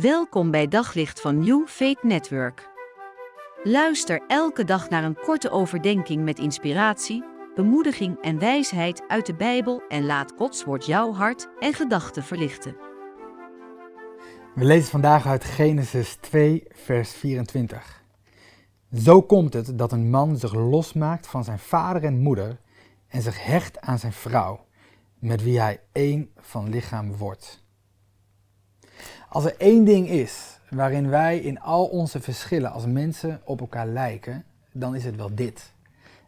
Welkom bij Daglicht van New Faith Network. Luister elke dag naar een korte overdenking met inspiratie, bemoediging en wijsheid uit de Bijbel en laat Gods woord jouw hart en gedachten verlichten. We lezen vandaag uit Genesis 2, vers 24. Zo komt het dat een man zich losmaakt van zijn vader en moeder en zich hecht aan zijn vrouw, met wie hij één van lichaam wordt. Als er één ding is waarin wij in al onze verschillen als mensen op elkaar lijken, dan is het wel dit.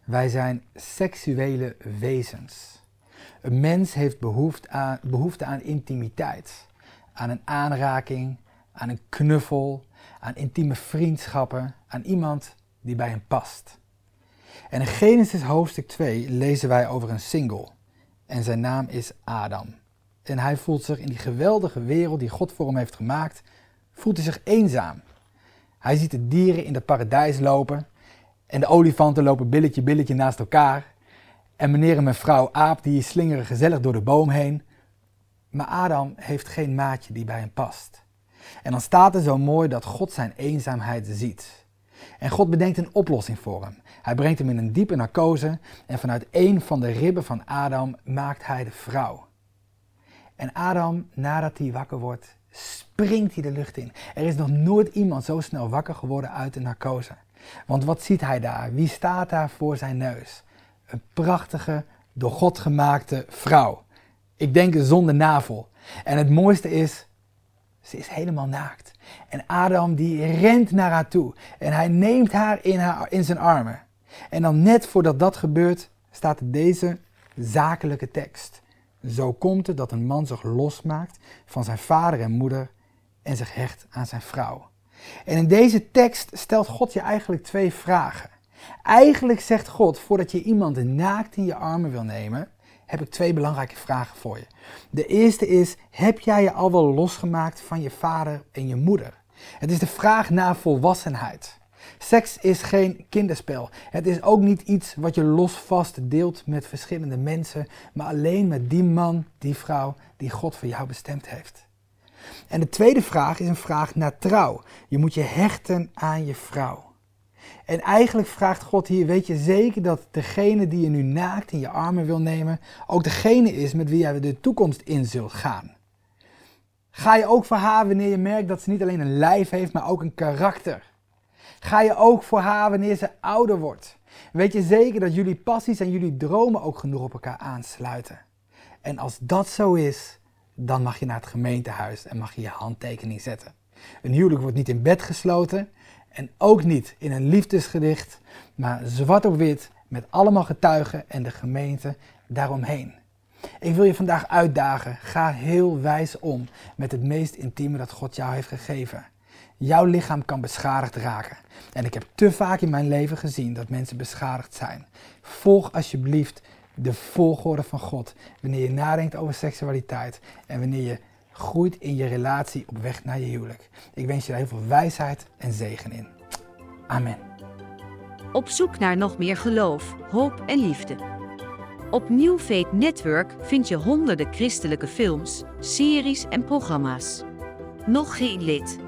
Wij zijn seksuele wezens. Een mens heeft behoefte aan, behoefte aan intimiteit, aan een aanraking, aan een knuffel, aan intieme vriendschappen, aan iemand die bij hem past. En in Genesis hoofdstuk 2 lezen wij over een single en zijn naam is Adam. En hij voelt zich in die geweldige wereld die God voor hem heeft gemaakt, voelt hij zich eenzaam. Hij ziet de dieren in het paradijs lopen en de olifanten lopen billetje billetje naast elkaar. En meneer en mevrouw aap die slingeren gezellig door de boom heen. Maar Adam heeft geen maatje die bij hem past. En dan staat er zo mooi dat God zijn eenzaamheid ziet. En God bedenkt een oplossing voor hem. Hij brengt hem in een diepe narcose en vanuit een van de ribben van Adam maakt hij de vrouw. En Adam, nadat hij wakker wordt, springt hij de lucht in. Er is nog nooit iemand zo snel wakker geworden uit de narcose. Want wat ziet hij daar? Wie staat daar voor zijn neus? Een prachtige, door God gemaakte vrouw. Ik denk zonder navel. En het mooiste is, ze is helemaal naakt. En Adam die rent naar haar toe. En hij neemt haar in, haar, in zijn armen. En dan net voordat dat gebeurt, staat deze zakelijke tekst. Zo komt het dat een man zich losmaakt van zijn vader en moeder en zich hecht aan zijn vrouw. En in deze tekst stelt God je eigenlijk twee vragen. Eigenlijk zegt God, voordat je iemand naakt in je armen wil nemen, heb ik twee belangrijke vragen voor je. De eerste is, heb jij je al wel losgemaakt van je vader en je moeder? Het is de vraag naar volwassenheid. Seks is geen kinderspel. Het is ook niet iets wat je losvast deelt met verschillende mensen, maar alleen met die man, die vrouw die God voor jou bestemd heeft. En de tweede vraag is een vraag naar trouw. Je moet je hechten aan je vrouw. En eigenlijk vraagt God hier, weet je zeker dat degene die je nu naakt in je armen wil nemen, ook degene is met wie jij de toekomst in zult gaan. Ga je ook voor haar wanneer je merkt dat ze niet alleen een lijf heeft, maar ook een karakter. Ga je ook voor haar wanneer ze ouder wordt. Weet je zeker dat jullie passies en jullie dromen ook genoeg op elkaar aansluiten. En als dat zo is, dan mag je naar het gemeentehuis en mag je je handtekening zetten. Een huwelijk wordt niet in bed gesloten en ook niet in een liefdesgedicht, maar zwart op wit met allemaal getuigen en de gemeente daaromheen. Ik wil je vandaag uitdagen, ga heel wijs om met het meest intieme dat God jou heeft gegeven. Jouw lichaam kan beschadigd raken. En ik heb te vaak in mijn leven gezien dat mensen beschadigd zijn. Volg alsjeblieft de volgorde van God wanneer je nadenkt over seksualiteit en wanneer je groeit in je relatie op weg naar je huwelijk. Ik wens je er heel veel wijsheid en zegen in. Amen. Op zoek naar nog meer geloof, hoop en liefde. Op New Network vind je honderden christelijke films, series en programma's. Nog geen lid?